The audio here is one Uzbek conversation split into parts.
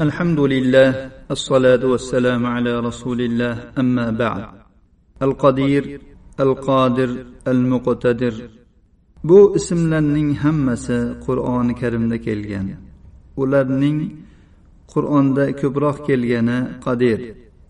الحمد لله الصلاة والسلام على رسول الله أما بعد القدير القادر المقتدر bu ismlarning hammasi qur'oni karimda kelgan ularning qur'onda ko'proq kelgani qadir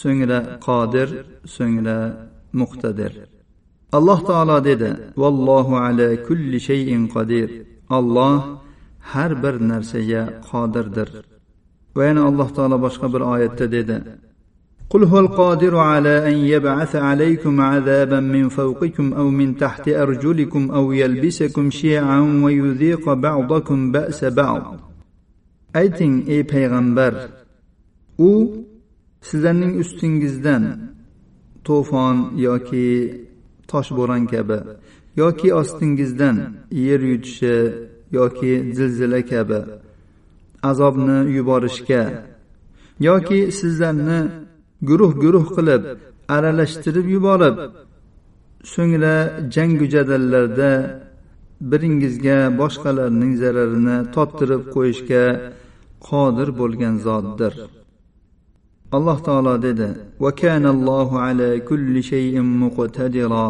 so'ngra qodir so'ngra muqtadir alloh taolo dedi vallohu ala kulli shayin qodir olloh har bir narsaga qodirdir va yana alloh taolo boshqa bir oyatda dedi قل هو القادر على أن يبعث عليكم عذابا من فوقكم أو من تحت أرجلكم أو يلبسكم شيعا ويذيق بعضكم بأس بعض ayting ey payg'ambar u sizlarning ustingizdan to'fon yoki toshbo'ron kabi yoki ostingizdan yer yutishi yoki zilzila kabi azobni yuborishga yoki sizlarni guruh guruh qilib aralashtirib yuborib so'ngra jangu jadallarda biringizga boshqalarning zararini tottirib qo'yishga qodir bo'lgan zotdir. Alloh taolo dedi ala kulli shayin muqtadira.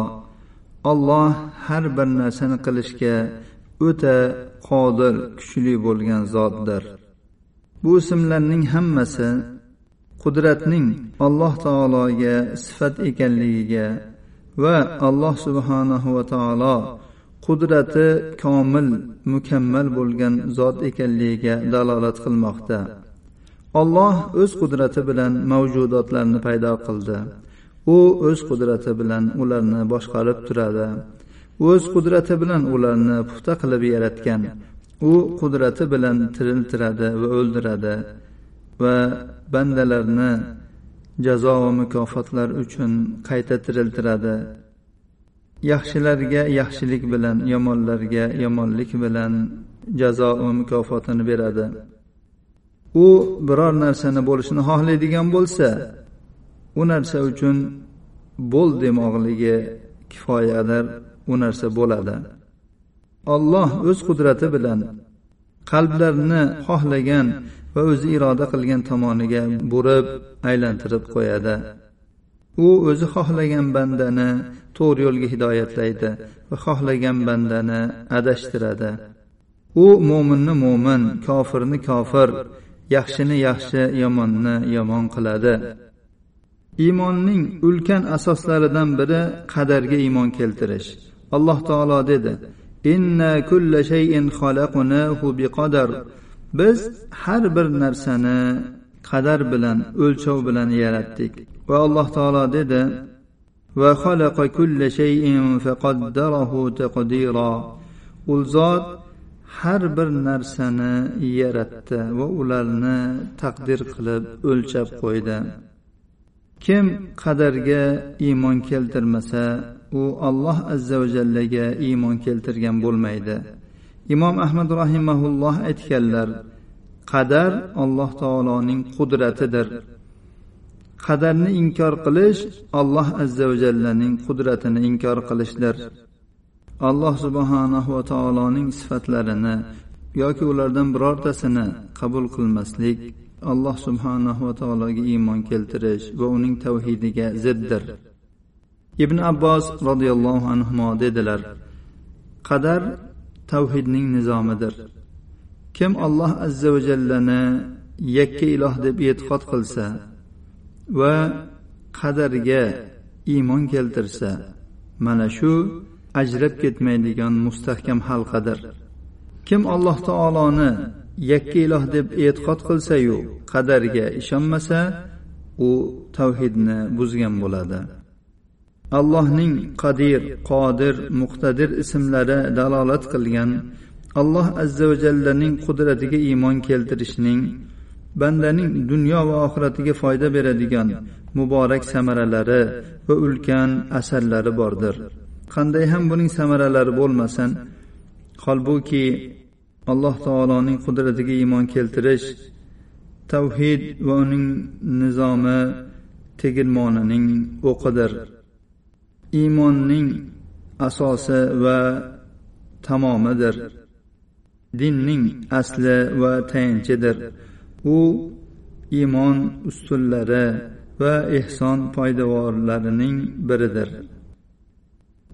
Olloh har bir narsani qilishga o'ta qodir kuchli bo'lgan zotdir. Bu ismlarning hammasi qudratning alloh taologa sifat ekanligiga va alloh subhanahu va taolo qudrati komil mukammal bo'lgan zot ekanligiga dalolat qilmoqda. Olloh o'z qudrati bilan mavjudotlarni paydo qildi. U o'z qudrati bilan ularni boshqarib turadi. O'z qudrati bilan ularni puxta qilib yaratgan. U qudrati bilan tiriltiradi va o'ldiradi va bandalarni jazo va mukofotlar uchun qayta tiriltiradi. Yaxshilarga yaxshilik bilan yomonlarga yomonlik bilan jazo va mukofotini beradi. U biror narsani bo'lishini xohlaydigan bo'lsa u narsa uchun bo'l demoqligi kifoyadir u narsa bo'ladi. Olloh o'z qudrati bilan qalblarni xohlagan va o'zi iroda qilgan tomoniga burib aylantirib qo'yadi. U o'zi xohlagan bandani to'g'ri yo'lga hidoyatlaydi va xohlagan bandani adashtiradi. U mo'minni mo'min kofirni kofir yaxshini yaxshi yomonni yomon qiladi. Iymonning ulkan asoslaridan biri qadarga iymon keltirish. Alloh taolo dedi inna kulla shayin xalaqnahu biqadar. Biz har bir narsani qadar bilan o'lchov bilan yaratdik. Va alloh taolo dedi va xalaqa kulla shayin faqaddarahu taqdira. U zot har bir narsani yaratdi va ularni taqdir qilib o'lchab qo'ydi. Kim qadarga iymon keltirmasa u alloh azza va jallaga iymon keltirgan bo'lmaydi. Imom ahmad rahimaulloh aytganlar qadar alloh taoloning qudratidir. Qadarni inkor qilish alloh azza va jallaning qudratini inkor qilishdir. Alloh subhanahu va taoloning sifatlarini yoki ulardan birortasini qabul qilmaslik alloh subhanahu va taologa iymon keltirish va uning tavhidiga ziddir. Ibn abbos roziyallohu anhu dedilar qadar tavhidning nizomidir. Kim alloh azza va jallani yakka iloh deb e'tiqod qilsa va qadarga iymon keltirsa mana shu ajrab ketmaydigan mustahkam halqadir. Kim alloh taoloni yakka iloh deb e'tiqod qilsayu qadarga ishonmasa u tavhidni buzgan bo'ladi. Allohning qadir qodir muqtadir ismlari dalolat qilgan alloh azza va jallaning qudratiga iymon keltirishning bandaning dunyo va oxiratiga foyda beradigan muborak samaralari va ulkan asarlari bordir. Qanday ham buning samaralari bo'lmasin holbuki alloh taoloning qudratiga iymon keltirish tavhid va uning nizomi tegirmonining o'qidir. Iymonning asosi va tamomidir. Dinning asli va tayanchidir. U iymon ustunlari va ehson poydevorlarining biridir.